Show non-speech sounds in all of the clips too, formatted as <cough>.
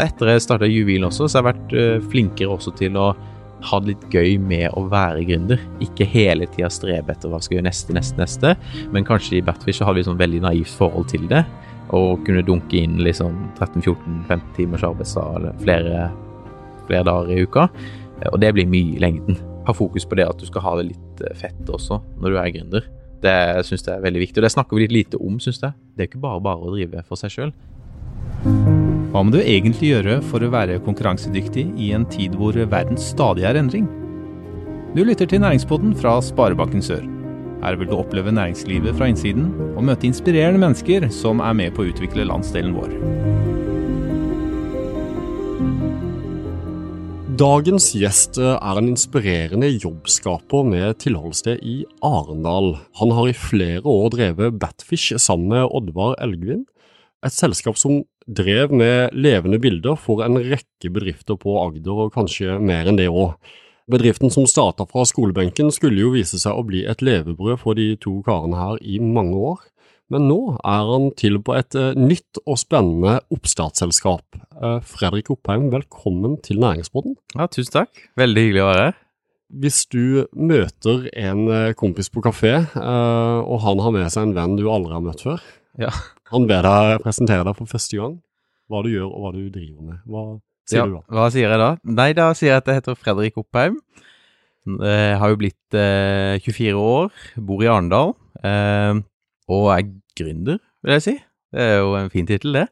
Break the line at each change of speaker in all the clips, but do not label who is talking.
Etter jeg starta Juvil også, så har jeg vært uh, flinkere også til å ha det litt gøy med å være gründer. Ikke hele tida strebe etter hva skal gjøre neste, neste, neste. Men kanskje i Batfish så hadde vi sånn veldig naivt forhold til det. Og kunne dunke inn liksom 13-14-15 timers arbeidsdag flere, flere dager i uka. Og det blir mye i lengden. Ha fokus på det at du skal ha det litt fett også når du er gründer. Det syns jeg er veldig viktig, og det snakker vi litt lite om, syns jeg. Det er ikke bare bare å drive for seg sjøl.
Hva må du egentlig gjøre for å være konkurransedyktig i en tid hvor verden stadig er endring? Du lytter til Næringspodden fra Sparebanken Sør. Her vil du oppleve næringslivet fra innsiden og møte inspirerende mennesker som er med på å utvikle landsdelen vår.
Dagens gjest er en inspirerende jobbskaper med tilholdssted i Arendal. Han har i flere år drevet Batfish sammen med Oddvar Elgvin, et selskap som drev med levende bilder for en rekke bedrifter på Agder, og kanskje mer enn det òg. Bedriften som starta fra skolebenken skulle jo vise seg å bli et levebrød for de to karene her i mange år, men nå er han til på et uh, nytt og spennende oppstartsselskap. Uh, Fredrik Oppheim, velkommen til Næringsbåten.
Ja, tusen takk. Veldig hyggelig å være her.
Hvis du møter en uh, kompis på kafé, og han har med seg en venn du aldri har møtt før,
ja.
Han ber deg presentere deg for første gang, hva du gjør og hva du driver med. Hva sier
ja,
du da?
Hva sier jeg da? Nei, da sier jeg at jeg heter Fredrik Oppheim. Jeg har jo blitt eh, 24 år, bor i Arendal, eh, og er gründer, vil jeg si. Det er jo en fin tittel, det.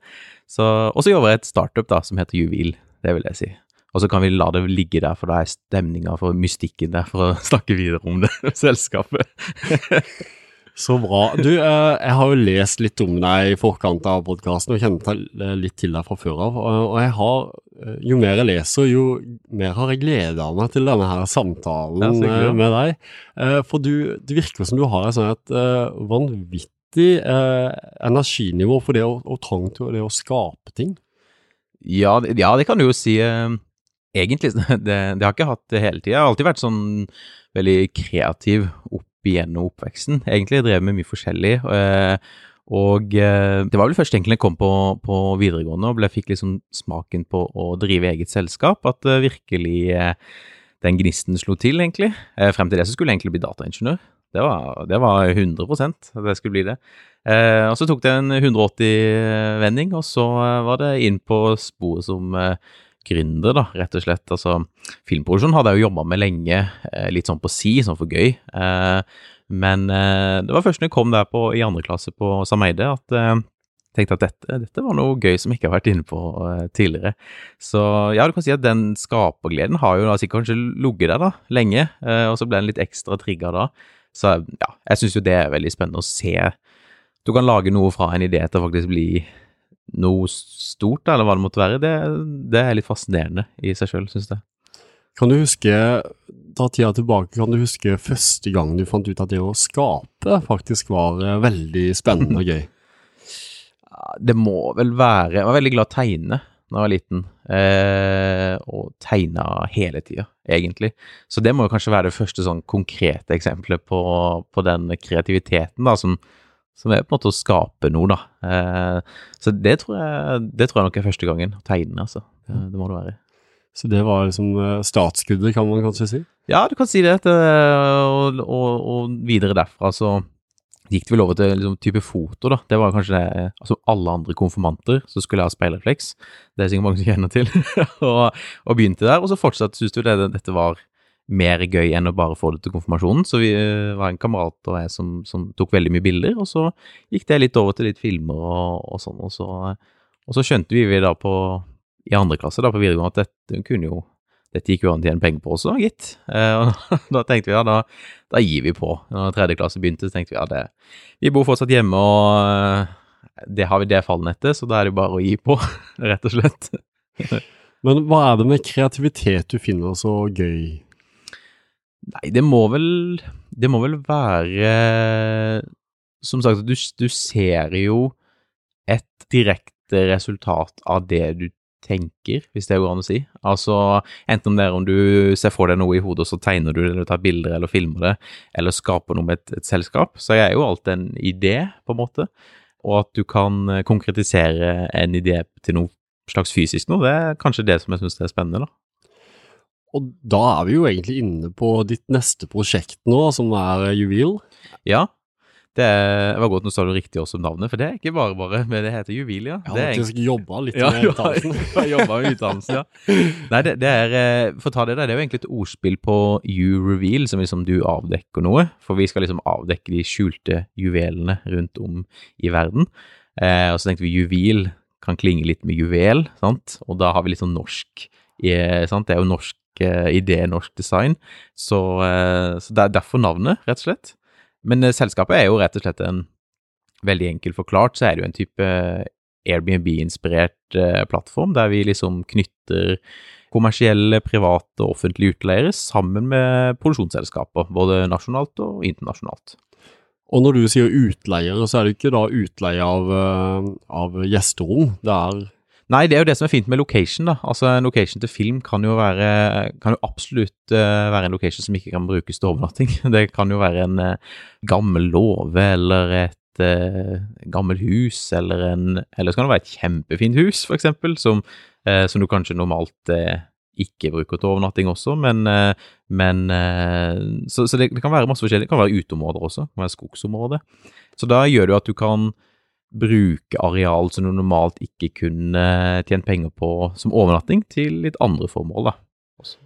Og så jobber jeg i et startup da, som heter Juvil, det vil jeg si. Og så kan vi la det ligge der, for da er stemninga for mystikken der for å <laughs> snakke videre om det <laughs> selskapet. <laughs>
Så bra. Du, eh, jeg har jo lest litt om deg i forkant av podkasten og kjenner litt til deg fra før av. Og jeg har, eh, jo mer jeg leser, jo mer har jeg gleda meg til denne her samtalen med deg. Eh, for du, det virker som du har et sånt vanvittig energinivå for det å, og trang til det å skape ting.
Ja, ja, det kan du jo si. Egentlig. <laughs> Det, det har jeg ikke hatt det hele tida. Jeg har alltid vært sånn veldig kreativ opp gjennom oppveksten. Egentlig drev med mye forskjellig. Eh, og eh, det var vel først egentlig jeg kom på, på videregående og ble, fikk liksom smaken på å drive eget selskap, at eh, virkelig den gnisten slo til, egentlig. Frem til det så skulle jeg egentlig bli dataingeniør. Det var, det var 100 at det skulle bli det. Og så tok det en 180-vending, og så var det inn på sporet som gründer, da, rett og slett. Altså, filmproduksjon hadde jeg jo jobba med lenge, eh, litt sånn på si, sånn for gøy. Eh, men eh, det var først når jeg kom der på, i andre klasse på Sameide at jeg tenkte at dette, dette, var noe gøy som jeg ikke har vært inne på tidligere. Så ja, du kan si at den skapergleden har jo da sikkert kanskje ligget der da, lenge, og så ble den litt ekstra trigga da. Så ja, jeg syns jo det er veldig spennende å se. Du kan lage noe fra en idé til å faktisk bli noe stort, eller hva det måtte være, det, det er litt fascinerende i seg sjøl, syns jeg.
Kan du huske, ta tida tilbake, kan du huske første gang du fant ut at det å skape faktisk var eh, veldig spennende og gøy? <laughs>
Det må vel være Jeg var veldig glad i å tegne da jeg var liten, eh, og tegna hele tida, egentlig. Så det må jo kanskje være det første sånn konkrete eksempelet på, på den kreativiteten da, som, som er på en måte å skape noe, da. Eh, så det tror, jeg, det tror jeg nok er første gangen. Å tegne, altså. Det, det, må det være.
Så det var liksom eh, startskuddet, kan man kanskje si?
Ja, du kan si det. Og, og, og videre derfra så gikk det vel over til liksom, type foto, da. Det var kanskje det Altså alle andre konfirmanter så skulle ha speilrefleks. Det er sikkert mange som kjenner til. <laughs> og, og, begynte der. Og så fortsatt syntes du det, dette var mer gøy enn å bare få det til konfirmasjonen. Så vi eh, var en kamerat og jeg som, som, tok veldig mye bilder, og så gikk det litt over til litt filmer og, og sånn. Og så, og så, skjønte vi, da på, i andre klasse da på videregående at dette kunne jo dette gikk jo an å tjene penger på også, gitt. Eh, og <laughs> da tenkte vi ja, da, da gir vi på. Når tredje klasse begynte, så tenkte vi ja, det, vi bor fortsatt hjemme, og eh, det har vi det fallnettet, så da er det bare å gi på, <laughs> rett og slett. <laughs>
Men hva er det med kreativitet du finner så gøy?
Nei, det må vel Det må vel være Som sagt, du, du ser jo et direkte resultat av det du tenker, hvis det går an å si. Altså, enten om det er om du ser for deg noe i hodet, og så tegner du det, eller tar bilder eller filmer det, eller skaper noe med et, et selskap, så er jo alt en idé, på en måte. Og at du kan konkretisere en idé til noe slags fysisk noe, det er kanskje det som jeg syns er spennende, da.
Og da er vi jo egentlig inne på ditt neste prosjekt nå, som er Juvel.
Ja, det, var godt nå sa du riktig også om navnet, for det er ikke bare bare, men det heter Juvilia.
Jeg har faktisk jobba litt
Ja,
med <laughs>
du
utdannelsen. <laughs>
jobba med utdannelsen, ja. Nei, det, det er eh, For å ta det der, det er jo egentlig et ordspill på you reveal, som liksom du avdekker noe. For vi skal liksom avdekke de skjulte juvelene rundt om i verden. Eh, og så tenkte vi juvel kan klinge litt med juvel, sant. Og da har vi litt sånn norsk eh, sant? Det er jo norsk idé, norsk design. Så, eh, så det er derfor navnet, rett og slett. Men eh, selskapet er jo rett og slett en Veldig enkelt forklart så er det jo en type Airbnb-inspirert eh, plattform, der vi liksom knytter kommersielle, private og offentlige utleiere sammen med produksjonsselskaper, både nasjonalt og internasjonalt.
Og når du sier utleiere, så er det ikke da utleie av, eh, av gjesterom. Det er
Nei, det er jo det som er fint med location, da. Altså, en location til film kan jo være Kan jo absolutt uh, være en location som ikke kan brukes til overnatting. <laughs> Det kan jo være en uh, gammel låve eller et uh, gammelt hus, eller en Eller så kan det være et kjempefint hus, for eksempel, som, eh, som du kanskje normalt eh, ikke bruker til overnatting også, men, eh, men eh, Så, så det, det kan være masse forskjellig. Det kan være uteområder også, det kan være skogsområder. Så da gjør det jo at du kan bruke areal som du normalt ikke kunne tjent penger på som overnatting, til litt andre formål, da. også.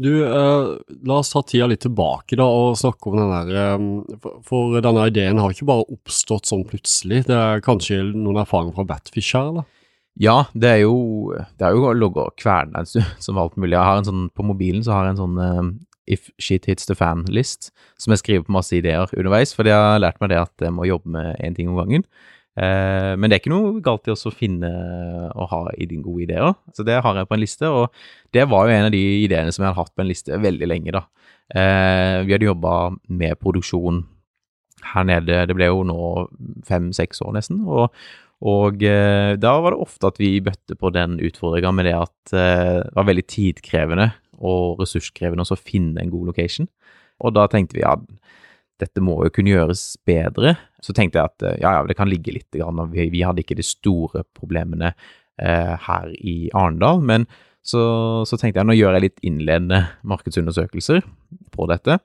Du, eh, la oss ta tida litt tilbake da og snakke om den der eh, for, for denne ideen har ikke bare oppstått sånn plutselig. Det er kanskje noen erfaringer fra Batfish her, eller?
Ja, det er jo Det er jo logga kverna en stund <laughs> som alt mulig. Jeg har en sånn, På mobilen så har jeg en sånn eh, If shit hits the fan-list, som jeg skriver på masse ideer underveis, fordi jeg har lært meg det at jeg må jobbe med én ting om gangen. Eh, men det er ikke noe galt i å finne og ha gode ideer. Så det har jeg på en liste, og det var jo en av de ideene som jeg hadde hatt på en liste veldig lenge, da. Eh, vi hadde jobba med produksjon her nede, det ble jo nå fem-seks år nesten, og, og eh, da var det ofte at vi bøtte på den utfordringa med det at eh, det var veldig tidkrevende og ressurskrevende å finne en god location. Og da tenkte vi ja, dette må jo kunne gjøres bedre. Så tenkte jeg at eh, ja, ja, det kan ligge litt. Grann, vi, vi hadde ikke de store problemene eh, her i Arendal. Men så, så tenkte jeg nå gjør jeg litt innledende markedsundersøkelser på dette.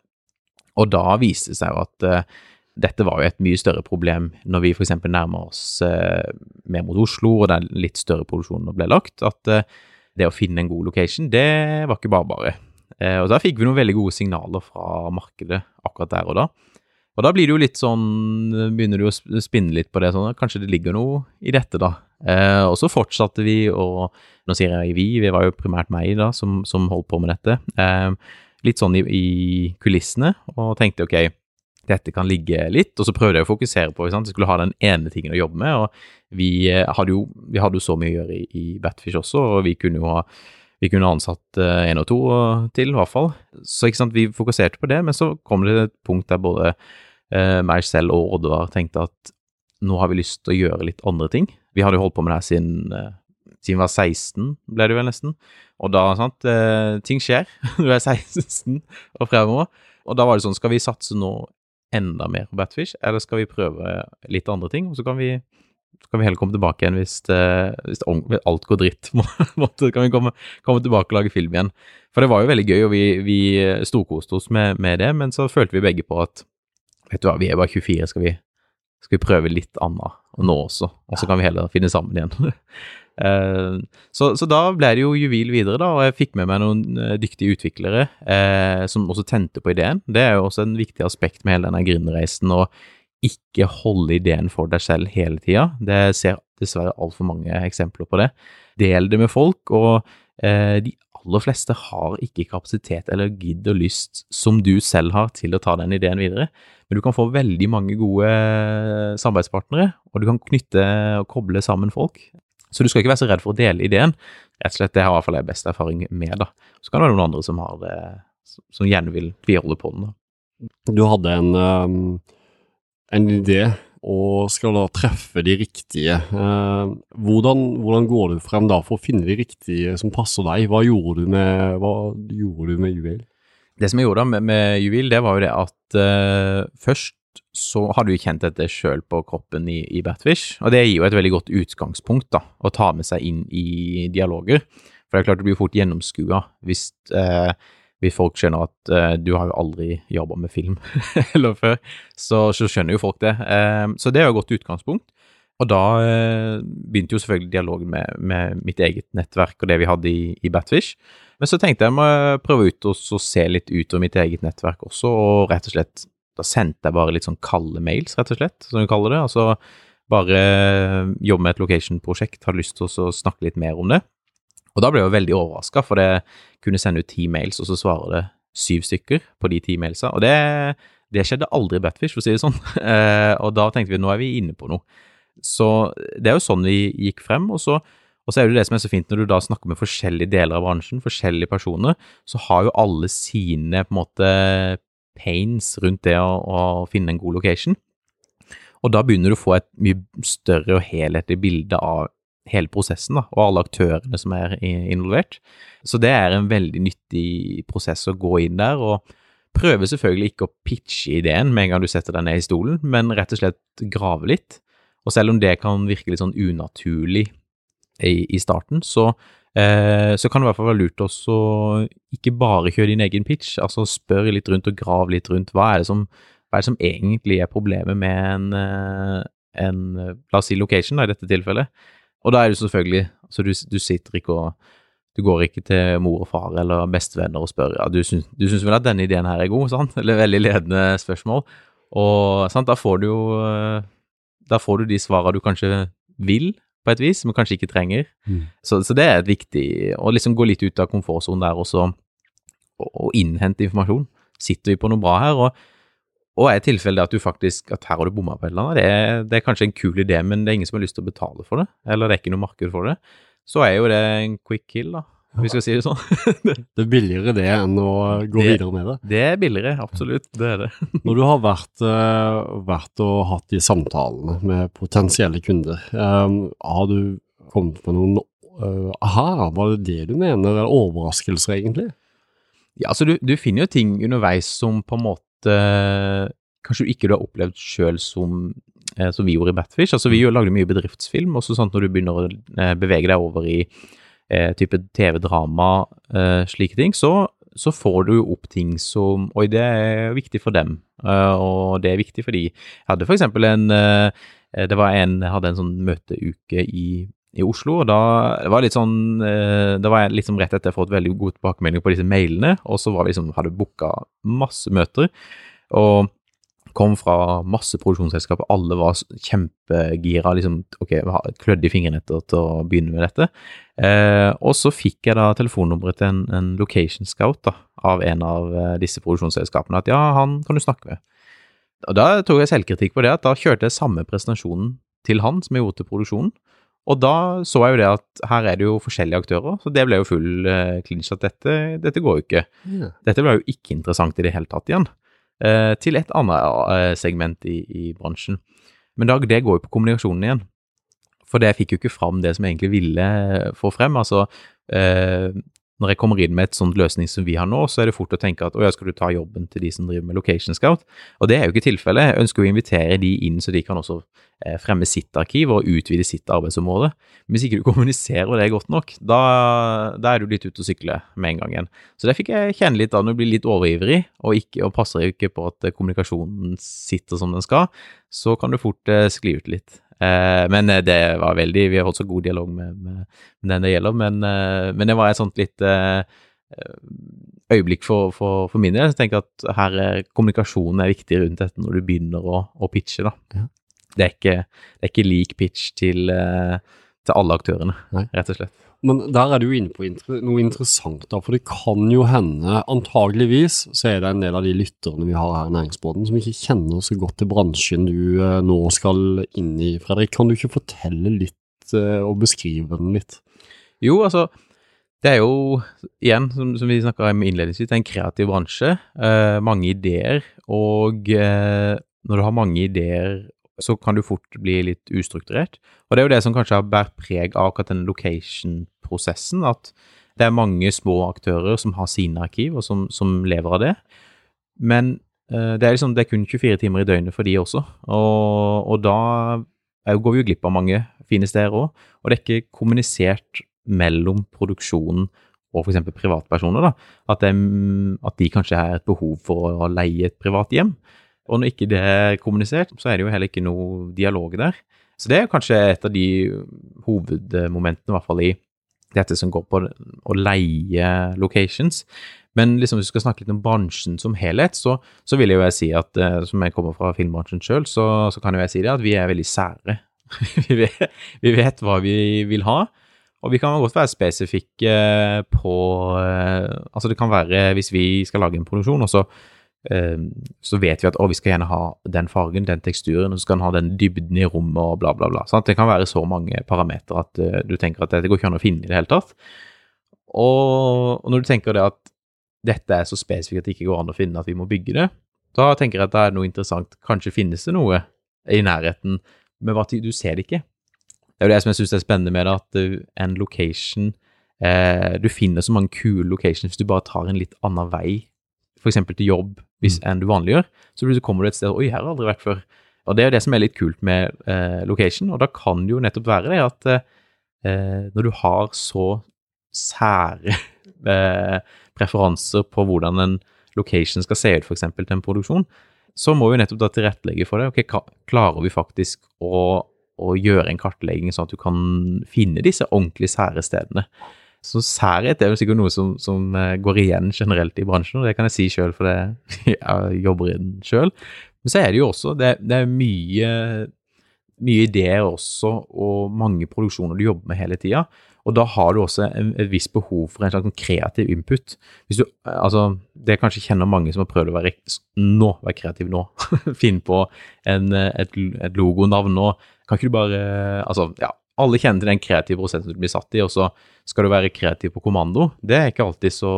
Og da viste det seg jo at eh, dette var jo et mye større problem når vi f.eks. nærmer oss eh, mer mot Oslo, og den litt større produksjonen ble lagt. At eh, det å finne en god location, det var ikke bare bare. Eh, og da fikk vi noen veldig gode signaler fra markedet akkurat der og da. Og da blir det jo litt sånn, begynner du å spinne litt på det, sånn kanskje det ligger noe i dette, da. Eh, og så fortsatte vi, og nå sier jeg vi, det var jo primært meg da som, som holdt på med dette. Eh, litt sånn i, i kulissene, og tenkte ok, dette kan ligge litt, og så prøvde jeg å fokusere på, ikke sant, jeg skulle ha den ene tingen å jobbe med, og vi eh, hadde jo, vi hadde jo så mye å gjøre i, i Batfish også, og vi kunne jo ha vi kunne ansatt én en og to eh, til, i hvert fall. Så ikke sant, vi fokuserte på det, men så kom det et punkt der både eh, meg selv og Oddvar tenkte at nå har vi lyst til å gjøre litt andre ting. Vi hadde jo holdt på med det her siden, eh, siden vi var 16, ble det vel nesten. Og da, sant, eh, ting skjer. <laughs> Du er 16 og fremover. Og da var det sånn, skal vi satse nå enda mer på Batfish, eller skal vi prøve litt andre ting? Og så kan vi, så kan vi heller komme tilbake igjen hvis, det, hvis det- alt går dritt. <laughs> Så kan vi komme, komme tilbake og lage film igjen. For det var jo veldig gøy, og vi, vi storkoste oss med, med det, men så følte vi begge på at vet du hva, vi er bare 24, skal vi, skal vi prøve litt annet og nå også? Og så kan vi heller finne sammen igjen. <laughs> Eh, så, så da ble det jo Juvel videre, da, og jeg fikk med meg noen eh, dyktige utviklere eh, som også tente på ideen. Det er jo også en viktig aspekt med hele denne gründerreisen, å ikke holde ideen for deg selv hele tida. Det ser dessverre altfor mange eksempler på det. Del det med folk, og eh, de aller fleste har ikke kapasitet eller gidd og lyst som du selv har til å ta den ideen videre. Men du kan få veldig mange gode eh, samarbeidspartnere, og du kan knytte og koble sammen folk. Så du skal ikke være så redd for å dele ideen. Rett og slett, Det har i hvert fall jeg best erfaring med. da. Så kan det være noen andre som har det, som gjerne vil tviholde på den. da.
Du hadde en, um, en idé og skal da treffe de riktige. Eh, hvordan, hvordan går du frem da for å finne de riktige som passer deg? Hva gjorde du med, hva gjorde du med Juvel?
Det som jeg gjorde med, med Juvel, det var jo det at eh, først så har du kjent dette sjøl på kroppen i, i Batfish, og det gir jo et veldig godt utgangspunkt da, å ta med seg inn i dialoger. For det er klart du blir fort gjennomskua hvis, eh, hvis folk skjønner at eh, du har jo aldri jobba med film <laughs> eller før, så, så, skjønner jo folk det. Eh, så det er jo et godt utgangspunkt. Og da eh, begynte jo selvfølgelig dialogen med, med, mitt eget nettverk og det vi hadde i, i Batfish. Men så tenkte jeg må prøve ut og se litt ut over mitt eget nettverk også, og rett og slett da sendte jeg bare litt sånn kalde mails, rett og slett, som vi kaller det. Altså bare jobbe med et location-prosjekt, hadde lyst til å snakke litt mer om det. Og da ble jeg jo veldig overraska, for det kunne sende ut ti mails, og så svarer det syv stykker på de ti mailsa. Og det, det skjedde aldri i Batfish, for å si det sånn. <laughs> Eh, og da tenkte vi nå er vi inne på noe. Så det er jo sånn vi gikk frem. Og så, og så er det det som er så fint når du da snakker med forskjellige deler av bransjen, forskjellige personer, så har jo alle sine på en måte pains rundt det å, å finne en god location. Og da begynner du å få et mye større og helhetlig bilde av hele prosessen da, og alle aktørene som er involvert. Så det er en veldig nyttig prosess å gå inn der, og prøve selvfølgelig ikke å pitche ideen med en gang du setter deg ned i stolen, men rett og slett grave litt. Og selv om det kan virke litt sånn unaturlig i, i starten, så Eh, så kan det i hvert fall være lurt også ikke bare kjøre din egen pitch, altså spør litt rundt og grav litt rundt. Hva er det som, er det som egentlig er problemet med en, eh, en, la oss si location, da, i dette tilfellet? Og da er det selvfølgelig altså du, du sitter ikke og du går ikke til mor og far eller bestevenner og spør ja, du syns, du syns vel at denne ideen her er god, sant? <laughs> Eller veldig ledende spørsmål. Og sant, da får du jo eh, Da får du de svara du kanskje vil, på et vis, men kanskje ikke trenger. Mm. Så, så, det er et viktig Å liksom gå litt ut av komfortsonen der også, og, og innhente informasjon. Sitter vi på noe bra her? Og, og er tilfellet at du faktisk at her har du bomma på et eller annet, det er, det er, kanskje en kul idé, men det er ingen som har lyst til å betale for det, eller det er ikke noe marked for det, så er jo det en quick kill, da vi skal si det sånn. <laughs>
det er billigere det enn å gå det, videre med det?
Det er billigere, absolutt. Det er det. <laughs>
Når du har vært, uh, vært, og hatt de samtalene med potensielle kunder, um, har du kommet med noen uh, aha, var det det du mener, eller overraskelser egentlig?
Ja, altså du, du finner jo ting underveis som på en måte kanskje du ikke har opplevd sjøl som, eh, som vi gjorde i Batfish. Altså Vi lagde mye bedriftsfilm, også sånn når du begynner å bevege deg over i eh, type TV-drama, eh, slike ting, så, så, får du jo opp ting som Oi, det er viktig for dem, eh, og det er viktig for de. Jeg hadde for eksempel en eh, Det var en jeg hadde en sånn møteuke i, i Oslo, og da var var litt sånn eh, Det var liksom rett etter jeg fått veldig god tilbakemelding på disse mailene, og så var vi liksom, hadde booka masse møter. Og kom fra masse produksjonsselskaper, alle var kjempegira, liksom ok, klødde i fingrene etter til å begynne med dette. Eh, og så fikk jeg da telefonnummeret til en, en, location scout da, av en av eh, disse produksjonsselskapene, at ja, han kan du snakke med. Og Da tok jeg selvkritikk på det, at da kjørte jeg samme presentasjonen til han som jeg gjorde til produksjonen. Og da så jeg jo det at her er det jo forskjellige aktører, så det ble jo full uh, clinch at dette, dette går jo ikke. Ja. Dette ble jo ikke interessant i det hele tatt igjen. Eh, til et annet eh, segment i, i bransjen. Men Dag, det går jo på kommunikasjonen igjen. For det fikk jo ikke fram det som jeg egentlig ville få frem. Altså, eh, når jeg kommer inn med et sånt løsning som vi har nå, så er det fort å tenke at å ja, skal du ta jobben til de som driver med Location Scout? Og det er jo ikke tilfellet. Jeg ønsker å invitere de inn så de kan også eh, fremme sitt arkiv og utvide sitt arbeidsområde. Men hvis ikke du <laughs> kommuniserer det godt nok, da, da er du litt ute å sykle med en gang igjen. Så det fikk jeg kjenne litt da, når du blir litt overivrig og, ikke, og passer ikke på at kommunikasjonen sitter som den skal, så kan du fort eh, skli ut litt. Eh, men eh, det var veldig Vi har holdt så god dialog med, med, med den det gjelder, men, eh, men, det var et sånt litt øyeblikk for, for, for min del. Jeg tenker at her er kommunikasjonen er viktig rundt dette når du begynner å, å pitche. da. Ja. Det, er ikke, det, er ikke, lik pitch til, til alle aktørene, Nei. rett og slett.
Men der er du inne på noe interessant, da, for det kan jo hende, antageligvis, så er det en del av de lytterne vi har her i Næringsbåten som ikke kjenner så godt til bransjen du eh, nå skal inn i. Fredrik, kan du ikke fortelle litt eh, og beskrive den litt?
Jo, altså, det er jo, igjen, som, som vi snakka om innledningsvis, det en kreativ bransje. Eh, mange ideer, og eh, når du har mange ideer så kan du fort bli litt ustrukturert. Og det er jo det som kanskje har båret preg av akkurat den location-prosessen, at det er mange små aktører som har sine arkiv, og som, som lever av det. Men eh, det er, liksom, det er kun 24 timer i døgnet for de også, og, og da går vi jo glipp av mange fine steder òg. Og det er ikke kommunisert mellom produksjonen og f.eks. privatpersoner, da, at, det, at, de kanskje har et behov for å leie et privat hjem. Og når ikke det er kommunisert, så er det jo heller ikke noe dialog der. Så det er kanskje et av de hovedmomentene, i hvert fall i dette som går på å leie locations. Men liksom, hvis vi skal snakke litt om bransjen som helhet, så, så vil jeg jo si at eh, som jeg kommer fra filmbransjen sjøl, så, så, kan jo jeg si det at vi er veldig sære. <laughs> vi, vet, vi, vet, hva vi vil ha, og vi kan godt være spesifikke på eh, Altså det kan være hvis vi skal lage en produksjon, og så så vet vi at å, vi skal gjerne ha den fargen, den teksturen, og så skal den ha den dybden i rommet og bla, bla, bla. Sant? Det kan være så mange parametere at uh, du tenker at det går ikke an å finne i det hele tatt. Og, og, når du tenker det at dette er så spesifikt at det ikke går an å finne at vi må bygge det, da tenker jeg at det er noe interessant. Kanskje finnes det noe i nærheten, men hva, du ser det ikke. Det er jo det som jeg syns er spennende med det, at uh, en location eh, Du finner så mange kule locations hvis du bare tar en litt annen vei f.eks. til jobb hvis mm. enn du vanlig gjør, så plutselig kommer du et sted Oi, her har jeg aldri vært før. Og Det er jo det som er litt kult med eh, location, og da kan det jo nettopp være det at eh, når du har så sære <laughs> eh, preferanser på hvordan en location skal se ut, f.eks. til en produksjon, så må vi nettopp da tilrettelegge for det. Ok, Klarer vi faktisk å, å gjøre en kartlegging sånn at du kan finne disse ordentlig sære stedene? Så særhet er jo sikkert noe som, som, eh, går igjen generelt i bransjen, og det kan jeg si sjøl, for det, <laughs> jeg jobber i den sjøl. Men så er det jo også det, det er mye, mye, ideer også, og mange produksjoner du jobber med hele tida. Og da har du også en, et visst behov for en slags sånn kreativ input. Hvis du, altså, Det kanskje kjenner mange som har prøvd å være nå, være kreativ nå. <laughs> Finn på en, et, et logonavn nå. Kan ikke du bare Altså, ja, alle kjenner til den kreative prosessen du blir satt i, og så skal du være kreativ på kommando. Det er ikke alltid så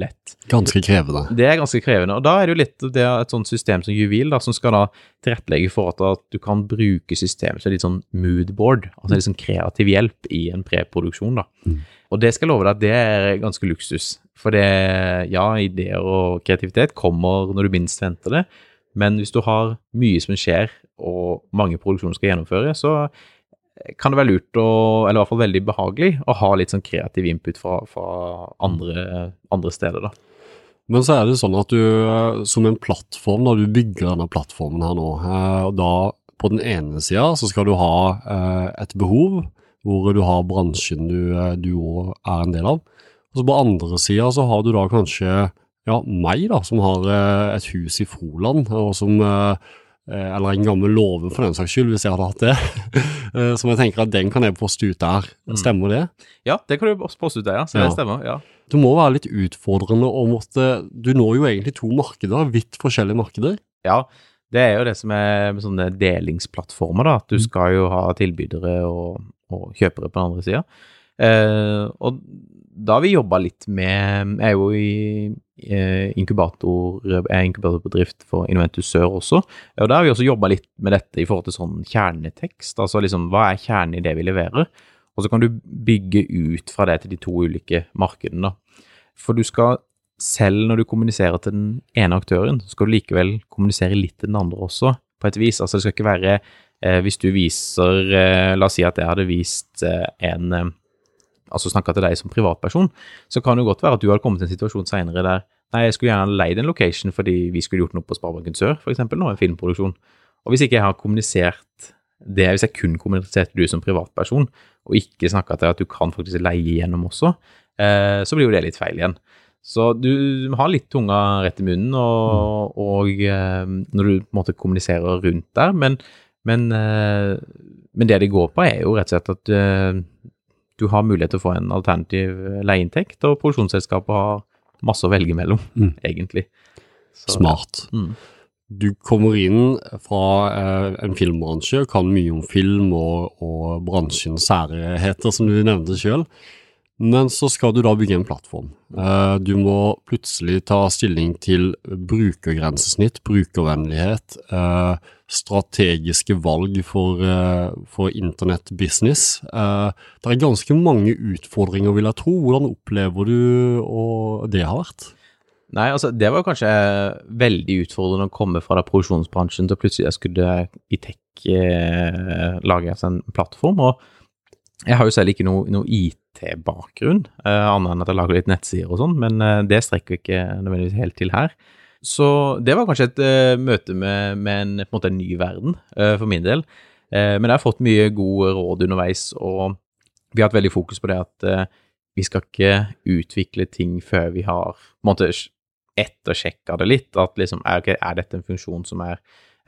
lett.
Ganske krevende.
Det er ganske krevende. Og da er det jo litt det er et sånt system som Jubil, da, som skal da tilrettelegge for at, at du kan bruke systemet som litt sånn moodboard, altså litt sånn kreativ hjelp i en preproduksjon. da. Mm. Og det skal jeg love deg at det er ganske luksus. For det, ja, ideer og kreativitet kommer når du minst venter det, men hvis du har mye som skjer, og mange produksjoner skal gjennomføre, så kan det være lurt, å, eller i hvert fall veldig behagelig, å ha litt sånn kreativ input fra, fra andre, andre, steder. da.
Men så er det sånn at du som en plattform, da du bygger denne plattformen her nå, eh, og da på den ene sida så skal du ha eh, et behov hvor du har bransjen du òg eh, er en del av. Og så på andre sida så har du da kanskje ja, meg, da, som har et hus i Froland, og som Eh, eller en gammel låve for den saks skyld, hvis jeg hadde hatt det. <laughs> Eh, som jeg tenker at den kan jeg poste ut der. Mm. Stemmer det?
Ja, det kan du poste ut der, ja. Så ja. det stemmer, ja.
Det må være litt utfordrende å måtte Du når jo egentlig to markeder, vidt forskjellige markeder.
Ja, det er jo det som er med sånne delingsplattformer, da. At du mm. skal jo ha tilbydere og, og kjøpere på den andre sida. Eh, og da har vi jobba litt med Jeg er jo i eh, inkubator, er inkubatorbedrift for Inventus Sør også. Og da har vi også jobba litt med dette i forhold til sånn kjernetekst. Altså liksom hva er kjernen i det vi leverer? Og så kan du bygge ut fra det til de to ulike markedene. For du skal, selv når du kommuniserer til den ene aktøren, så skal du likevel kommunisere litt til den andre også, på et vis. Altså det skal ikke være eh, Hvis du viser eh, La oss si at jeg hadde vist eh, en eh, altså snakka til deg som privatperson, så kan det jo godt være at du hadde kommet til en situasjon seinere der nei, jeg skulle gjerne leid en location fordi vi skulle gjort noe på Sparebanken Sør, f.eks. nå, en filmproduksjon. Og hvis ikke jeg har kommunisert det, hvis jeg kun kommuniserte du som privatperson, og ikke snakka til at du kan faktisk leie gjennom også, eh, så blir jo det litt feil igjen. Så du har litt tunga rett i munnen og, og eh, når du på en måte kommuniserer rundt der, men, men, eh, men, det det går på, er jo rett og slett at eh, du har mulighet til å få en alternativ leieinntekt, og produksjonsselskapet har masse å velge mellom, mm. egentlig.
Så, Smart. Mm. Du kommer inn fra eh, en filmbransje, kan mye om film og, og bransjens særheter, som du nevnte sjøl. Men så skal du da bygge en plattform. Eh, du må plutselig ta stilling til brukergrensesnitt, brukervennlighet, eh, strategiske valg for, eh, for internettbusiness. Det er ganske mange utfordringer, vil jeg tro. Hvordan opplever du det har vært?
Nei, altså det var kanskje veldig utfordrende å komme fra da produksjonsbransjen til plutselig jeg skulle i tech lage en plattform. Og jeg har jo selv ikke noe, noe IT-bakgrunn, uh, annet enn at jeg lager litt nettsider og sånn, men uh, det strekker ikke nødvendigvis helt til her. Så det var kanskje et uh, møte med, med en, en, måte en ny verden for min del. Men jeg har fått mye gode råd underveis, og vi har hatt veldig fokus på det at vi skal ikke utvikle ting før vi har på en måte ettersjekka det litt. At liksom, er, er, dette en funksjon som er,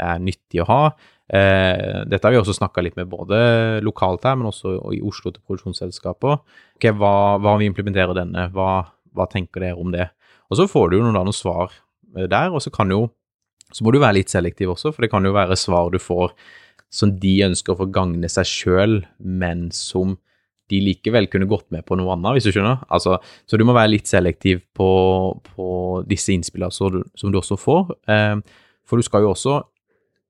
er nyttig å ha? Eh, dette har vi også snakka litt med både lokalt her, men også i Oslo til produksjonsselskaper. Okay, hva, hva om vi implementerer denne? Hva, hva, tenker dere om det? Og så får du jo noen, noen svar eh, der, og så kan jo så må du være litt selektiv også, for det kan jo være svar du får som de ønsker å gagne seg sjøl, men som de likevel kunne gått med på noe annet, hvis du skjønner. Altså, så du må være litt selektiv på, på disse innspillene som, du også får. Eh, for du skal jo også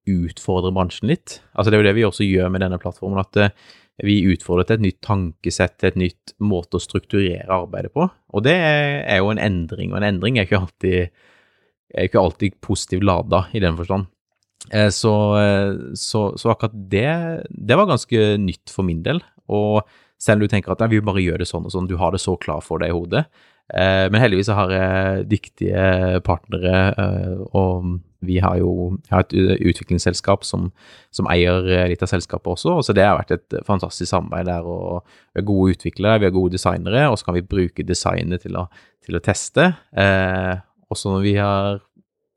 utfordre bransjen litt. Altså, det er jo det vi også gjør med denne plattformen. at eh, vi utfordrer til et nytt tankesett, til et nytt måte å strukturere arbeidet på. Og det er jo en endring, og en endring er ikke alltid, er ikke alltid positivt lada i den forstand. Eh, så, eh, så, så, akkurat det, det var ganske nytt for min del. Og selv om du tenker at vi bare gjør det sånn og sånn, du har det så klar for deg i hodet. Men heldigvis har jeg dyktige partnere, og vi har jo har et utviklingsselskap som, som, eier litt av selskapet også, så det har vært et fantastisk samarbeid der. og Vi har gode utviklere, vi har gode designere, og så kan vi bruke designet til å, til å teste. Eh, også når vi, har,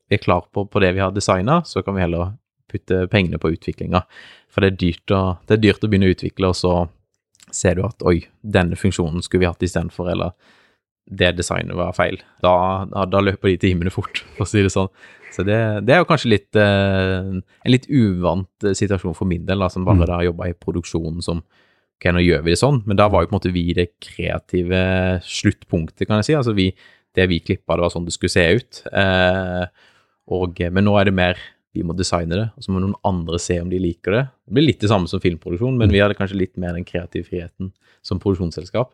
er klar på, på det vi har designa, så kan vi heller putte pengene på utviklinga. For det er dyrt å, det er dyrt å begynne å utvikle, og så ser du at oi, denne funksjonen skulle vi hatt istedenfor, eller det designet var feil. Da, da, da, løper de timene fort, for å si det sånn. Så det, det er jo kanskje litt, eh, en litt uvant eh, situasjon for min del, da, som bare mm. da jobba i produksjonen som Ok, nå gjør vi det sånn, men da var jo på en måte vi det kreative sluttpunktet, kan jeg si. Altså vi, det vi klippa, det var sånn det skulle se ut. Eh, og, men nå er det mer vi må designe det, og så må noen andre se om de liker det. Det blir litt det samme som filmproduksjon, men vi hadde kanskje litt mer den kreative friheten som produksjonsselskap.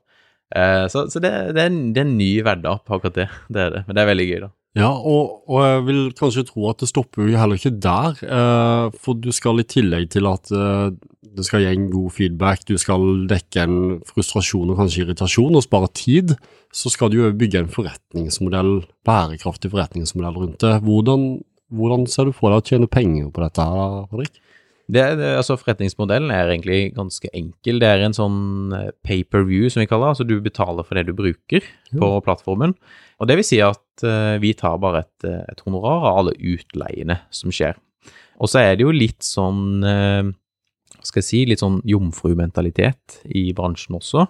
Eh, så, så det, det, er en, det, er en, ny hverdag på akkurat det. Det er det, men det er veldig gøy, da.
Ja, og, og, jeg vil kanskje tro at det stopper jo heller ikke der, eh, for du skal i tillegg til at eh, det skal gi en god feedback, du skal dekke en frustrasjon og kanskje irritasjon og spare tid, så skal du jo bygge en forretningsmodell, bærekraftig forretningsmodell rundt det. Hvordan hvordan ser du for deg å tjene penger på dette, Fredrik?
Det, det, altså Forretningsmodellen er egentlig ganske enkel. Det er en sånn eh, pay per view, som vi kaller det. Altså du betaler for det du bruker på plattformen. Og det vil si at uh, vi tar bare et, eh, et, honorar av alle utleiene som skjer. Og så er det jo litt sånn uh, skal jeg si, litt sånn jomfrumentalitet i bransjen også.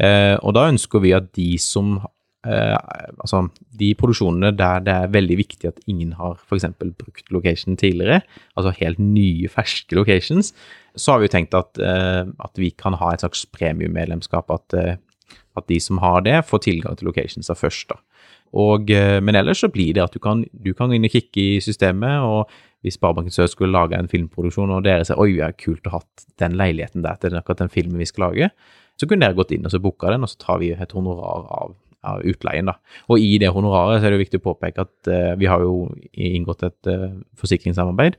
Uh, og da ønsker vi at de som eh, altså, de produksjonene der det er veldig viktig at ingen har f.eks. brukt location tidligere, altså helt nye, ferske locations, så har vi jo tenkt at, eh, at vi kan ha et slags premiummedlemskap. At, eh, at de som har det, får tilgang til locations først. da. Og, eh, men ellers så blir det at du kan, du kan inn og kikke i systemet, og hvis Sparebanken Sør skulle lage en filmproduksjon, og dere sier oi, det er kult å ha den leiligheten der til akkurat den filmen vi skal lage, så kunne dere gått inn og så booka den, og så tar vi et honorar av av utleien. da. Og i det honoraret så er det jo viktig å påpeke at uh, vi har jo inngått et uh, forsikringssamarbeid,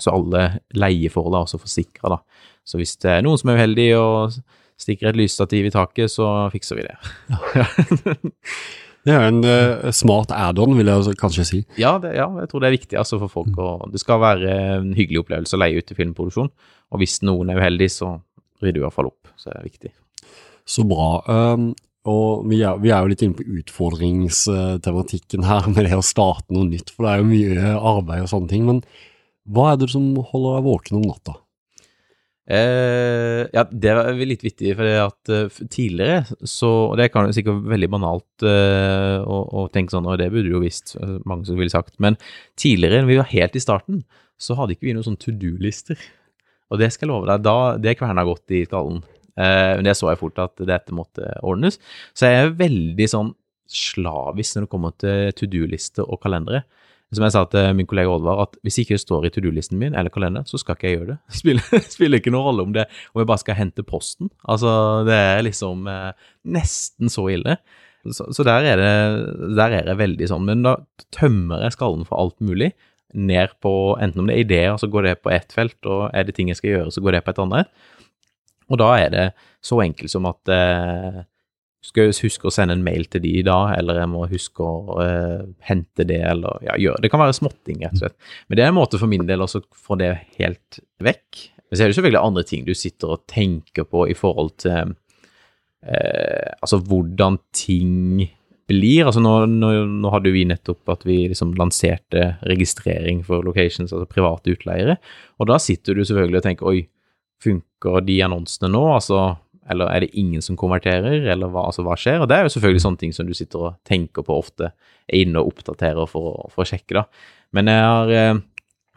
så alle leieforhold er også forsikra. Så hvis det er noen som er uheldig og stikker et lysstativ i taket, så fikser vi det. <laughs>
det er en uh, smart add-on, vil jeg kanskje si.
Ja, det, ja, jeg tror det er viktig altså, for folk. Å, det skal være en hyggelig opplevelse å leie ut til filmproduksjon. Og hvis noen er uheldig, så rydder du i hvert fall opp. Så det er viktig.
Så bra. Og vi er, vi er, jo litt inne på utfordringstematikken her med det å starte noe nytt, for det er jo mye arbeid og sånne ting. Men hva er det som holder deg våken om natta?
Eh, ja, det er litt vittig, for at uh, tidligere så Og det kan jo sikkert veldig banalt uh, å, å, tenke sånn, og det burde du jo visst uh, mange som ville sagt, men tidligere, når vi var helt i starten, så hadde ikke vi noen sånn to do-lister. Og det skal jeg love deg, da, det kverna godt i skallen. Eh, men det så jeg fort at dette måtte ordnes. Så jeg er veldig sånn slavisk når det kommer til to do-liste og kalendere. Som jeg sa til min kollega Oddvar, at hvis ikke det står i to do-listen min eller kalenderen, så skal ikke jeg gjøre det. Det <laughs> spiller, spiller, ikke noen rolle om det om jeg bare skal hente posten. Altså, det er liksom eh, nesten så ille. Så, så der, er det, der er det veldig sånn. Men da tømmer jeg skallen for alt mulig ned på enten om det er ideer, så går det på ett felt, og er det ting jeg skal gjøre, så går det på et annet. Og da er det så enkelt som at eh, skal jeg huske å sende en mail til de da, eller jeg må huske å eh, hente det, eller ja, gjøre Det kan være småting, rett og slett. Men det er en måte for min del å få det helt vekk. Men så er det selvfølgelig andre ting du sitter og tenker på i forhold til eh, altså hvordan ting blir. Altså nå, nå, nå, hadde vi nettopp at vi liksom lanserte registrering for locations, altså private utleiere. Og da sitter du selvfølgelig og tenker oi, funker de annonsene nå? Altså, eller er det ingen som konverterer, eller hva, altså, hva skjer? Og det er jo selvfølgelig sånne ting som du sitter og tenker på ofte, er inne og oppdaterer for, for å sjekke, da. Men jeg har eh,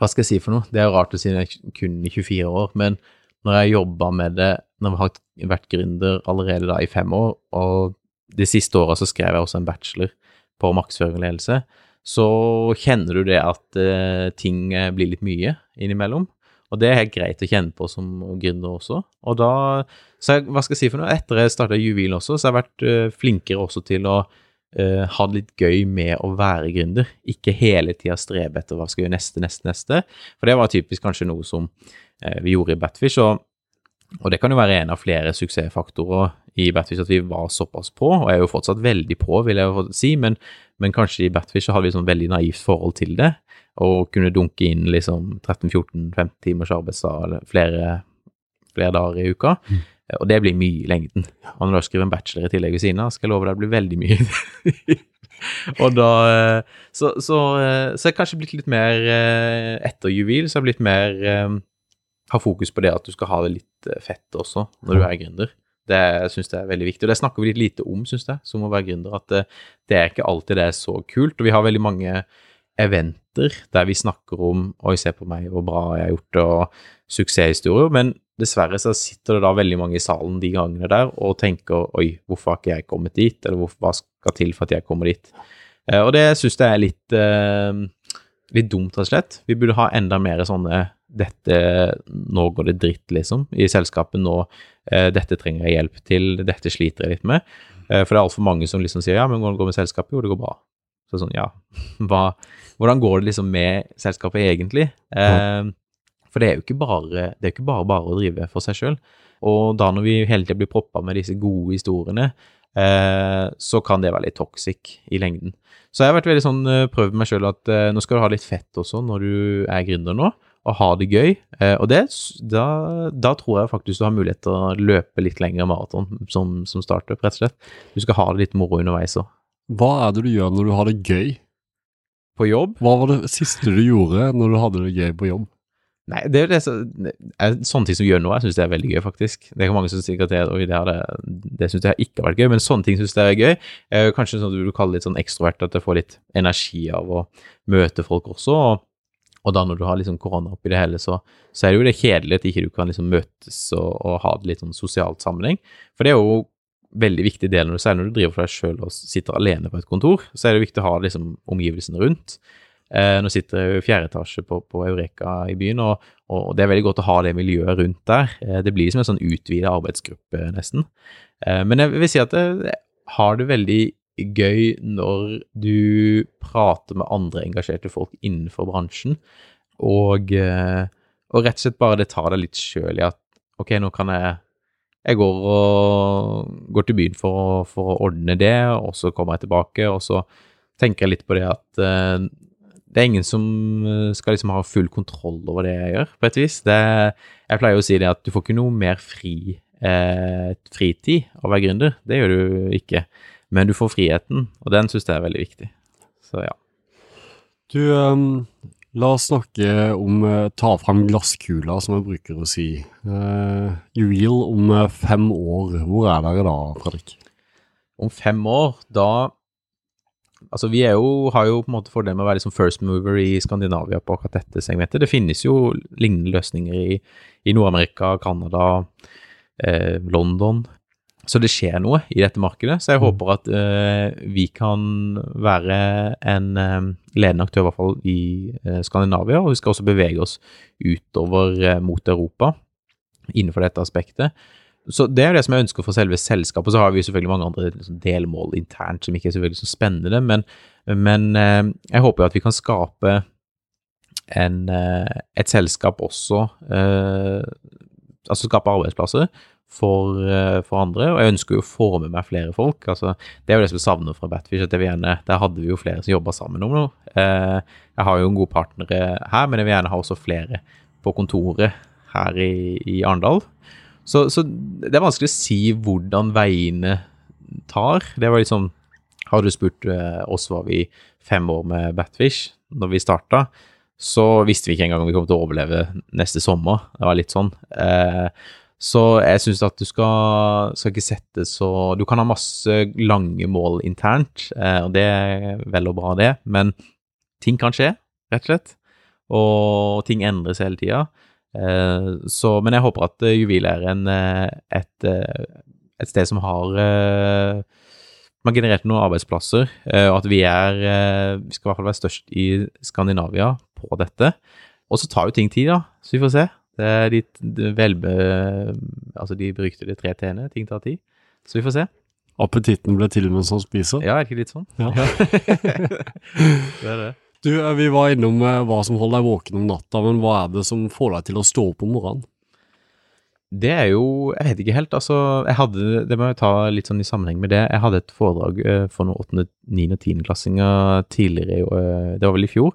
Hva skal jeg si for noe? Det er jo rart å si jeg er kun 24 år, men når jeg jobba med det når jeg har vært gründer allerede da i fem år, og de siste åra så skrev jeg også en bachelor på markedsføring og ledelse, så kjenner du det at eh, ting blir litt mye innimellom. Og det er helt greit å kjenne på som gründer også. Og da, så jeg, hva skal jeg si for noe, etter jeg starta Juvil også, så har jeg vært uh, flinkere også til å uh, ha det litt gøy med å være gründer. Ikke hele tida strebe etter hva skal gjøre neste, neste, neste. For det var typisk kanskje noe som uh, vi gjorde i Batfish. og og det kan jo være en av flere suksessfaktorer i Batfish at vi var såpass på, og jeg er jo fortsatt veldig på, vil jeg jo si, men, men kanskje i Batfish så hadde vi sånn veldig naivt forhold til det, og kunne dunke inn liksom 13-14-15 timers arbeidsdag eller flere, flere dager i uka. Mm. Og det blir mye i lengden. Og når du skriver en bachelor i tillegg ved siden av, skal jeg love deg det blir veldig mye. <laughs> og da så, så, så jeg kanskje blitt litt mer eh, etter juvel så har jeg blitt mer Har fokus på det at du skal ha det litt eh, fett også når du er gründer. Det syns jeg er veldig viktig, og det snakker vi litt lite om, syns jeg, som å være gründer. At det, det, er ikke alltid det er så kult. Og vi har veldig mange eventer der vi snakker om Oi, se på meg, hvor bra jeg har gjort det, og suksesshistorier. Men dessverre så sitter det da veldig mange i salen de gangene der og tenker Oi, hvorfor har ikke jeg kommet dit? Eller hva skal til for at jeg kommer dit? Eh, og det syns jeg er litt, eh, litt dumt, rett og slett. Vi burde ha enda mer sånne dette Nå går det dritt, liksom, i selskapet. Nå eh, Dette trenger jeg hjelp til, dette sliter jeg litt med. Eh, for det er altfor mange som liksom sier ja, men hvordan går det med selskapet? Jo, det går bra. Så sånn, ja, <laughs> hva, hvordan går det liksom med selskapet egentlig? Ja. for det er jo ikke bare, det er ikke bare, bare å drive for seg sjøl. Og da når vi hele tida blir proppa med disse gode historiene, eh, så kan det være litt toxic i lengden. Så jeg har vært veldig sånn, eh, prøvd meg sjøl at eh, nå skal du ha litt fett også når du er gründer nå og ha det gøy. Eh, og det, da, da, tror jeg faktisk du har mulighet til å løpe litt lengre maraton som, som startup, rett og slett. Du skal ha det litt moro underveis òg.
Hva er det du gjør når du har det gøy?
På jobb?
Hva var det siste du gjorde når du hadde det gøy på jobb?
Nei, det er jo det sånne ting som gjør nå, jeg syns det er veldig gøy, faktisk. Det er mange som at det, det, det, det syns jeg ikke har vært gøy, men sånne ting syns jeg er gøy. Eh, kanskje sånn at du vil kalle det litt sånn ekstrovert, at jeg får litt energi av å møte folk også. og og da når du har liksom korona oppi det hele, så, så, er det jo det kjedelig at ikke du kan liksom møtes og, og, ha det litt sånn sosialt sammenheng. For det er jo veldig viktig del når du, når du driver for deg sjøl og sitter alene på et kontor, så er det viktig å ha liksom omgivelsene rundt. Eh, nå sitter jeg i fjerde etasje på, på, Eureka i byen, og, og, det er veldig godt å ha det miljøet rundt der. Eh, det blir som en sånn utvida arbeidsgruppe, nesten. Eh, men jeg vil si at det, har det veldig gøy når du prater med andre engasjerte folk innenfor bransjen, og, eh, og rett og slett bare det tar deg litt sjøl i at ok, nå kan jeg jeg går, og, går til byen for å, for å, ordne det, og så kommer jeg tilbake, og så tenker jeg litt på det at uh, det er ingen som skal liksom ha full kontroll over det jeg gjør, på et vis. Det, jeg pleier å si det at du får ikke noe mer fri, eh, fritid av å være gründer. Det gjør du ikke. Men du får friheten, og den syns jeg er veldig viktig. Så ja.
Du, um, la oss snakke om uh, ta fram glasskula, som jeg bruker å si. Uh, Juil om uh, fem år, hvor er dere da, Fredrik?
Om fem år, da Altså, vi jo, har jo på en måte fordelen med å være liksom first mover i Skandinavia på akkurat dette segmentet. Det finnes jo lignende løsninger i, i Nord-Amerika, Canada, eh, London. Så det skjer noe i dette markedet. Så jeg mm. håper at uh, vi kan være en uh, ledende aktør, i hvert fall i uh, Skandinavia. Og vi skal også bevege oss utover mot Europa innenfor dette aspektet. så det er det som jeg ønsker for selve selskapet. Så har vi selvfølgelig mange andre liksom, delmål internt som ikke er veldig så spennende, men, men jeg håper at vi kan skape en, et selskap også Altså skape arbeidsplasser for, eh, for, andre, og jeg ønsker jo å få med meg flere folk. altså Det er jo det som jeg savner fra Batfish. at jeg vil gjerne, Der hadde vi jo flere som jobba sammen om noe. Eh, jeg har jo en god partner her, men jeg vil gjerne ha også flere på kontoret her i, i Arendal. Så, så, det er vanskelig å si hvordan veiene tar. Det var sånn Hadde du spurt eh, oss var vi fem år med Batfish når vi starta, så visste vi ikke engang om vi kom til å overleve neste sommer. Det var litt sånn. Eh, så jeg syns at du skal, skal, ikke sette så Du kan ha masse lange mål internt, eh, og det er vel og bra, det, men ting kan skje, rett og slett. Og ting endres hele tida. Eh, så, men jeg håper at Juvel er en, et, et sted som har man generert noen arbeidsplasser, og at vi er Vi skal i hvert fall være størst i Skandinavia på dette. Og så tar jo ting tid, da, så vi får se. Det er de velbe... Altså de beryktede tre t-ene. Ting tar tid. Så vi får se.
Appetitten ble til mens han spiser?
Ja, er det ikke litt sånn?
Ja. <laughs>
det er det.
Du, eh, vi var innom eh, hva som holder deg våken om natta, men hva er det som får deg til å stå opp om morgenen?
Det er jo Jeg vet ikke helt. Altså, jeg hadde Det må jeg ta litt sånn i sammenheng med det. Jeg hadde et foredrag uh, for noen åttende, niende og tiendeklassinger tidligere, det var vel i fjor,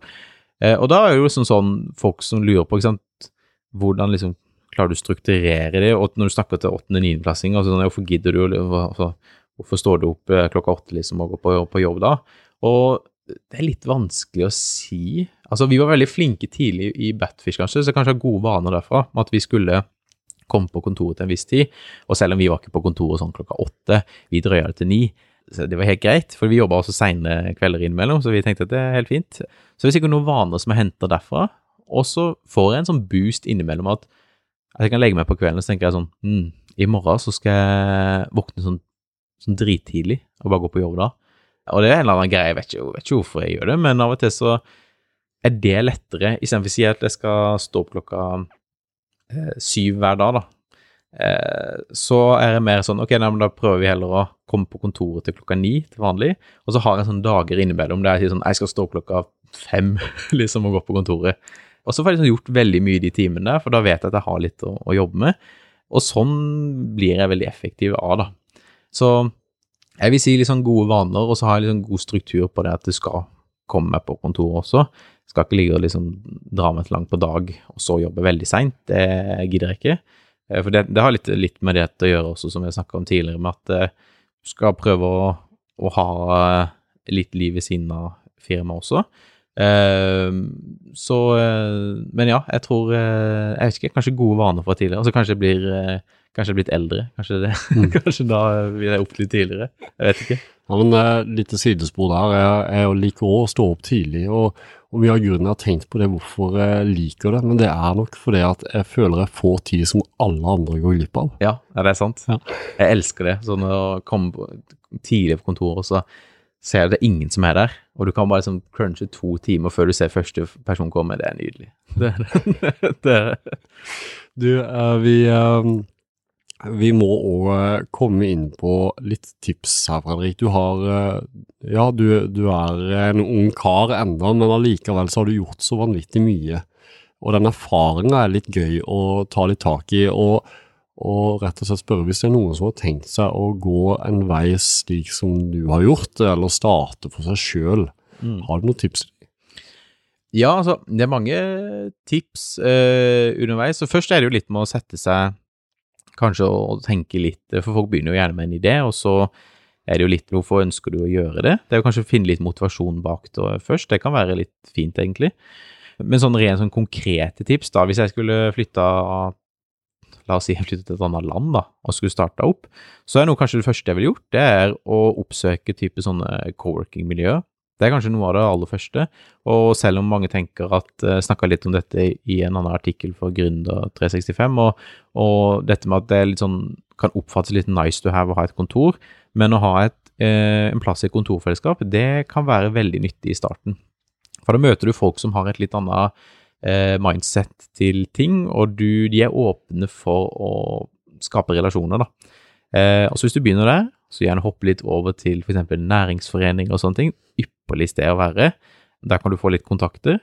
Eh, og da er det jo sånn, sånn folk som lurer på ikke sant, hvordan liksom klarer du å strukturere det, og når du snakker til åttende-niendeplassinger, altså sånn, hvorfor gidder du, altså, hvorfor står du opp eh, klokka åtte liksom og går på, på, jobb da? Og det er litt vanskelig å si. Altså, vi var veldig flinke tidlig i Batfish, kanskje, så kanskje har gode vaner derfra, med at vi skulle komme på kontoret til en viss tid, og selv om vi var ikke på kontoret sånn klokka åtte, vi drøya det til ni, så det var helt greit, for vi jobba også seine kvelder innimellom, så vi tenkte at det er helt fint. Så det er sikkert noen vaner som er henta derfra, og så får jeg en sånn boost innimellom at, at jeg kan legge meg på kvelden og så tenker jeg sånn mm, I morgen så skal jeg våkne sånn, sånn drittidlig og bare gå på jobb da. Og det er en eller annen greie, jeg vet ikke, jeg vet ikke hvorfor jeg gjør det, men av og til så er det lettere, istedenfor å si at jeg skal stå opp klokka eh, syv hver dag, da. Eh, så er det mer sånn Ok, nei, men da prøver vi heller å komme på kontoret til klokka ni til vanlig. Og så har jeg sånne dager innimellom der jeg sier sånn Jeg skal stå klokka fem <laughs> liksom og gå på kontoret. Og så får jeg liksom gjort veldig mye de timene for da vet jeg at jeg har litt å, å jobbe med. Og sånn blir jeg veldig effektiv av, da. Så jeg vil si liksom gode vaner, og så har jeg liksom god struktur på det at du skal komme meg på kontoret også. Jeg skal ikke ligge og liksom dra meg til langt på dag og så jobbe veldig seint. Det gidder jeg ikke. Eh, for det, det har litt, litt, med det å gjøre også, som vi snakka om tidligere, med at eh, du skal prøve å, å ha eh, litt liv ved siden av firmaet også. Så Men ja, jeg tror Jeg vet ikke, kanskje gode vaner fra tidligere. Altså kanskje jeg blir Kanskje blitt eldre. Kanskje, det, <laughs> mm. kanskje da vil jeg opp litt tidligere. Jeg vet ikke.
Ja, men uh, Litt sidespor der. Jeg, jeg liker òg å stå opp tidlig. og og mye av grunnen jeg har tenkt på det hvorfor jeg liker det, men det er nok fordi at jeg føler jeg får tid som alle andre går glipp av.
Ja, ja det er sant. Ja. Jeg elsker det. Sånn å komme tidlig på kontoret, og så ser jeg det er ingen som er der, og du kan bare liksom crunche to timer før du ser første person komme. Det er nydelig. <laughs> Det, det, det.
Du, uh, vi uh, vi må òg eh, komme inn på litt tips her, Fredrik. Du har eh, Ja, du, du er en ung kar ennå, men allikevel så har du gjort så vanvittig mye. Og den erfaringa er litt gøy å ta litt tak i. og og rett og slett spørre hvis det er noen som har tenkt seg å gå en vei slik som du har gjort, eller starte for seg sjøl. Mm. Har du noen tips?
Ja, altså, det er mange tips uh, underveis. Så først er det jo litt med å sette seg kanskje å tenke litt, for folk begynner jo gjerne med en idé, og så er det jo litt hvorfor ønsker du å gjøre det? Det er jo kanskje å finne litt motivasjon bak det først, det kan være litt fint, egentlig. Men sånn rent sånn konkrete tips, da, hvis jeg skulle flytta La oss si jeg flyttet til et annet land da, og skulle starta opp, så er noe kanskje det første jeg ville gjort, det er å oppsøke type sånne co-working-miljøer. Det er kanskje noe av det aller første. Og selv om mange tenker at uh, Snakka litt om dette i en annen artikkel for Gründer365, og, og, dette med at det sånn, kan oppfattes litt nice to have å ha et kontor, men å ha et, eh, en plass i et kontorfellesskap, det kan være veldig nyttig i starten. For da møter du folk som har et litt annet mindset til ting, og du, de er åpne for å skape relasjoner, da. Eh, og så hvis du begynner der, så gjerne hoppe litt over til f.eks. næringsforening og sånne ting. Ypperlig sted å være. Der kan du få litt kontakter.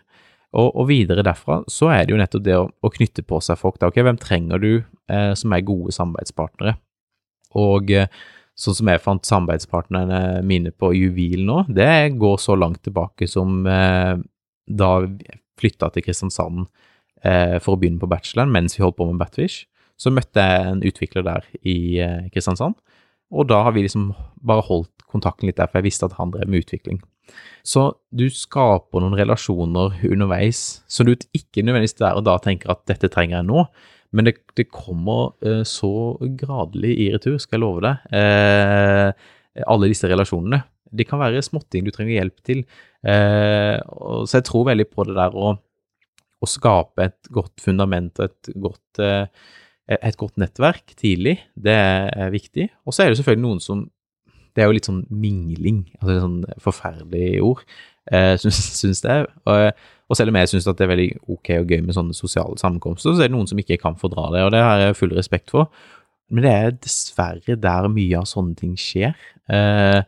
Og, og, videre derfra så er det jo nettopp det å, å knytte på seg folk. da, ok, Hvem trenger du eh, som er gode samarbeidspartnere? Og eh, sånn som jeg fant samarbeidspartnerne mine på Juvil nå, det går så langt tilbake som eh, da flytta til Kristiansand eh, for å begynne på bacheloren mens vi holdt på med Batfish. Så møtte jeg en utvikler der i eh, Kristiansand, og da har vi liksom bare holdt kontakten litt der, for jeg visste at han drev med utvikling. Så du skaper noen relasjoner underveis som du ikke nødvendigvis der og da tenker at dette trenger jeg nå, men det, det kommer eh, så gradelig i retur, skal jeg love deg. Uh, alle disse relasjonene. Det kan være småting du trenger hjelp til. Uh, så jeg tror veldig på det der å, å skape et godt fundament og et godt, et godt nettverk tidlig. Det er viktig. Og så er det selvfølgelig noen som det er jo litt sånn mingling, altså et sånn forferdelig ord, eh, <laughs> syns det. Og, og, selv om jeg syns det er veldig ok og gøy med sånne sosiale sammenkomster, så er det noen som ikke kan fordra det, og det har jeg full respekt for. Men det er dessverre der mye av sånne ting skjer. Eh,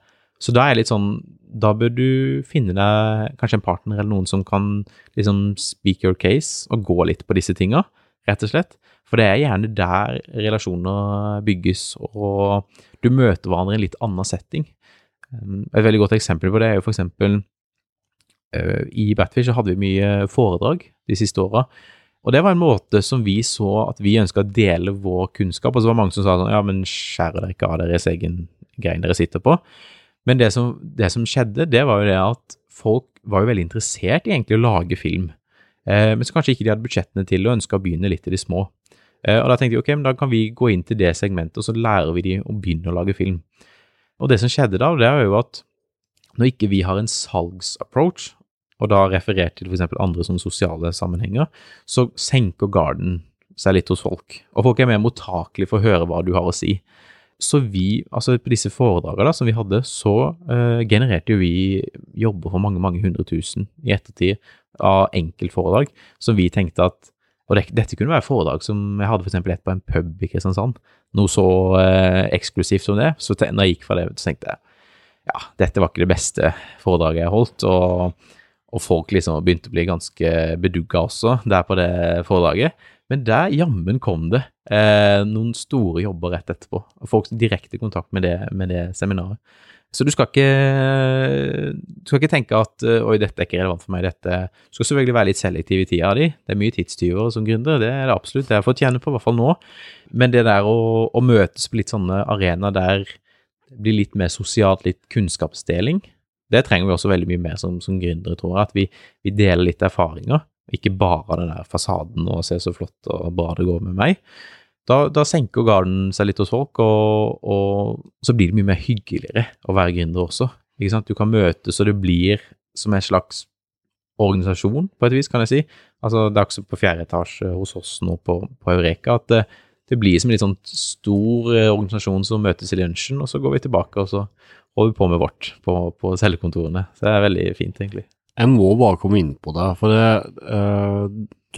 så da er jeg litt sånn Da bør du finne deg kanskje en partner eller noen som kan liksom speak your case og gå litt på disse tinga, rett og slett. For det er gjerne der relasjoner bygges, og du møter hverandre i en litt annen setting. Um, et veldig godt eksempel på det er jo for eksempel uh, i Batfish så hadde vi mye foredrag de siste åra. Og det var en måte som vi så at vi ønska å dele vår kunnskap. Og så var det mange som sa sånn ja, men skjærer dere ikke av deres egen grein dere sitter på? Men det som, det som, skjedde, det var jo det at folk var jo veldig interessert i egentlig å lage film. Eh, men så kanskje ikke de hadde budsjettene til og ønska å begynne litt i de små. Eh, og da tenkte jeg ok, men da kan vi gå inn til det segmentet, og så lærer vi de å begynne å lage film. Og det som skjedde da, det er jo at når ikke vi har en salgsapproach, og da referert til f.eks. andre sånne sosiale sammenhenger, så senker garden seg litt hos folk. Og folk er mer mottakelige for å høre hva du har å si. Så vi, altså på disse foredragene som vi hadde, så uh, genererte jo vi jobber for mange, mange hundre tusen i ettertid av enkeltforedrag, som vi tenkte at og det, dette kunne være foredrag som jeg hadde f.eks. et på en pub i Kristiansand. Noe så uh, eksklusivt som det. Så når jeg gikk fra det, så tenkte jeg ja, dette var ikke det beste foredraget jeg holdt. Og, og folk liksom begynte å bli ganske bedugga også der på det foredraget. Men der jammen kom det eh, noen store jobber rett etterpå. Folk direkte kontakt med det, med det seminaret. Så du skal ikke, du skal ikke tenke at oi, dette er ikke relevant for meg. dette. Du skal selvfølgelig være litt selektiv i tida di. Det er mye tidstyver som gründer, det er det absolutt. Det har jeg fått kjenne på, i hvert fall nå. Men det der å, å møtes på litt sånne arenaer der det blir litt mer sosialt, litt kunnskapsdeling, det trenger vi også veldig mye mer som, som gründere, tror jeg. At vi, vi deler litt erfaringer. Ikke bare den der fasaden og se så flott og bra det går med meg. Da, da, senker garden seg litt hos folk, og, og, så blir det mye mer hyggeligere å være gründer også. Ikke sant? Du kan møtes, og det blir som en slags organisasjon, på et vis, kan jeg si. Altså, Det er også på fjerde etasje hos oss nå på, på Eureka at det, det, blir som en litt sånn stor eh, organisasjon som møtes i lunsjen, og så går vi tilbake, og så holder vi på med vårt på, på cellekontorene. Så det er veldig fint, egentlig.
Jeg må bare komme inn på det, for det, uh,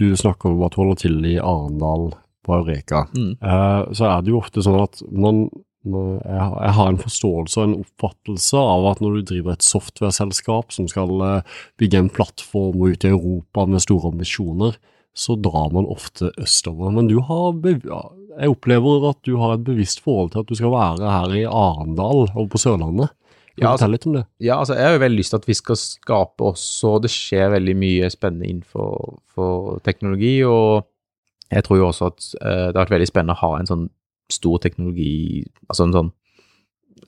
du snakker om at du holder til i Arendal på Eureka, mm. uh, så er det jo ofte sånn at man, jeg har en forståelse og en oppfattelse av at når du driver et software-selskap som skal uh, bygge en plattform ut i Europa med store ambisjoner, så drar man ofte østover. Men du har, jeg opplever at du har et bevisst forhold til at du skal være her i Arendal og på Sørlandet. Kan ja, altså, litt om det?
Ja, altså, jeg har jo veldig lyst til at vi skal skape også Det skjer veldig mye spennende innenfor teknologi, og jeg tror jo også at uh, det har vært veldig spennende å ha en sånn stor teknologi Altså en sånn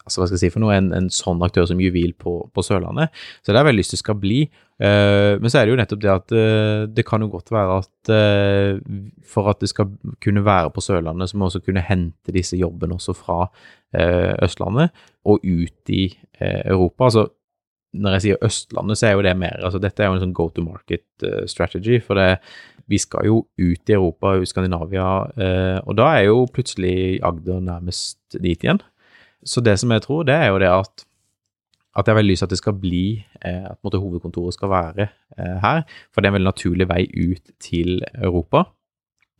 altså hva skal jeg si for noe, en, en sånn aktør som Juvil på, på, Sørlandet. Så det har jeg veldig lyst til skal bli. Uh, men så er det jo nettopp det at uh, det kan jo godt være at uh, for at det skal kunne være på Sørlandet, så må vi også kunne hente disse jobbene også fra Østlandet og ut i Europa. Altså når jeg sier Østlandet, så er jo det mer altså Dette er jo en sånn go to market strategy. For det, vi skal jo ut i Europa, i Skandinavia, og da er jo plutselig Agder nærmest dit igjen. Så det som jeg tror, det er jo det at at jeg har veldig lyst til at det skal bli, eh, at måte, hovedkontoret skal være eh, her. For det er en veldig naturlig vei ut til Europa.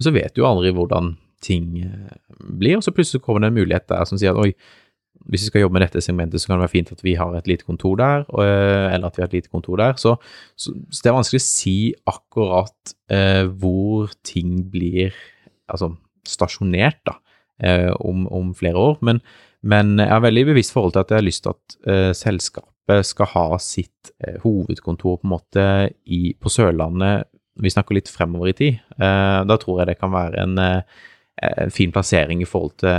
Så vet du jo aldri hvordan ting eh, blir, og så plutselig kommer det en mulighet der som sier at oi, hvis vi skal jobbe med dette segmentet, så kan det være fint at vi har et lite kontor der, og, eh, eller at vi har et lite kontor der. Så, så, så det er vanskelig å si akkurat eh, hvor ting blir altså, stasjonert da, eh, om, om, flere år. Men, men, jeg har veldig bevisst forhold til at jeg har lyst til at uh, selskapet skal ha sitt uh, hovedkontor på en måte i, på Sørlandet. Vi snakker litt fremover i tid. Uh, da tror jeg det kan være en en fin plassering i forhold til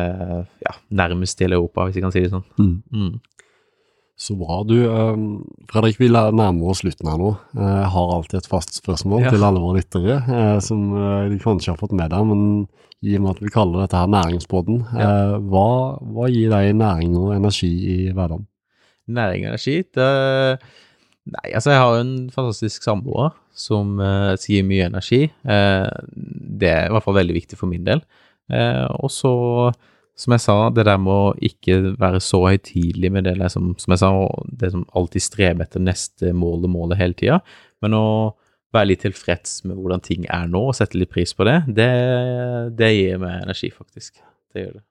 ja, nærmest til Europa, hvis jeg kan si det sånn. Mm. Mm.
Så bra. Du, Fredrik, vi nærmer oss slutten her nå. Jeg har alltid et fast spørsmål ja. til alle våre lyttere, som de kanskje har fått med deg, men i og med at vi kaller dette her næringsbåten, ja. hva, hva, gir deg næring og energi i hverdagen?
Næring og energi? Det, nei, altså jeg har en fantastisk samboer som eh, gir mye energi. Eh, det er i hvert fall veldig viktig for min del. Eh, og så som jeg sa, det der med å ikke være så høytidelig med det som, som jeg sa, det som alltid streber etter neste mål og målet hele tida, men å være litt tilfreds med hvordan ting er nå, og sette litt pris på det, det, det gir meg energi, faktisk. Det gjør det.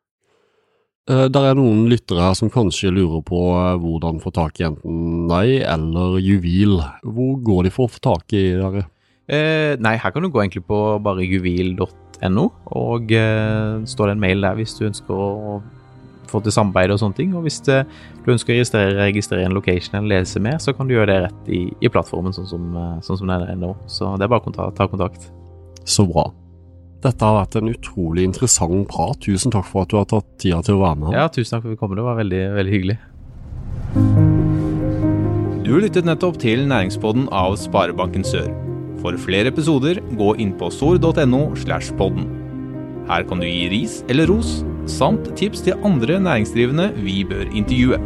Uh, der er noen lyttere som kanskje lurer på uh, hvordan få tak i enten deg eller Juvil. Hvor går de for å få tak i dere?
Eh, nei, her kan du gå egentlig på bare juvil.no, og eh, står det en mail der hvis du ønsker å få til samarbeid og sånne ting. Og hvis det, du ønsker å registrere, registrere, en location eller lese mer, så kan du gjøre det rett i, i plattformen, sånn som, uh, sånn som den er nå. Så det er bare å ta kontakt.
Så bra. Dette har vært en utrolig interessant prat. Tusen takk for at du har tatt tida til å være med.
Ja, tusen takk for at vi kom. Det var veldig, veldig hyggelig.
Du lyttet nettopp til Næringspodden av Sparebanken Sør. For flere episoder, gå inn på sor.no slash podden. Her kan du gi ris eller ros, samt tips til andre næringsdrivende vi bør intervjue.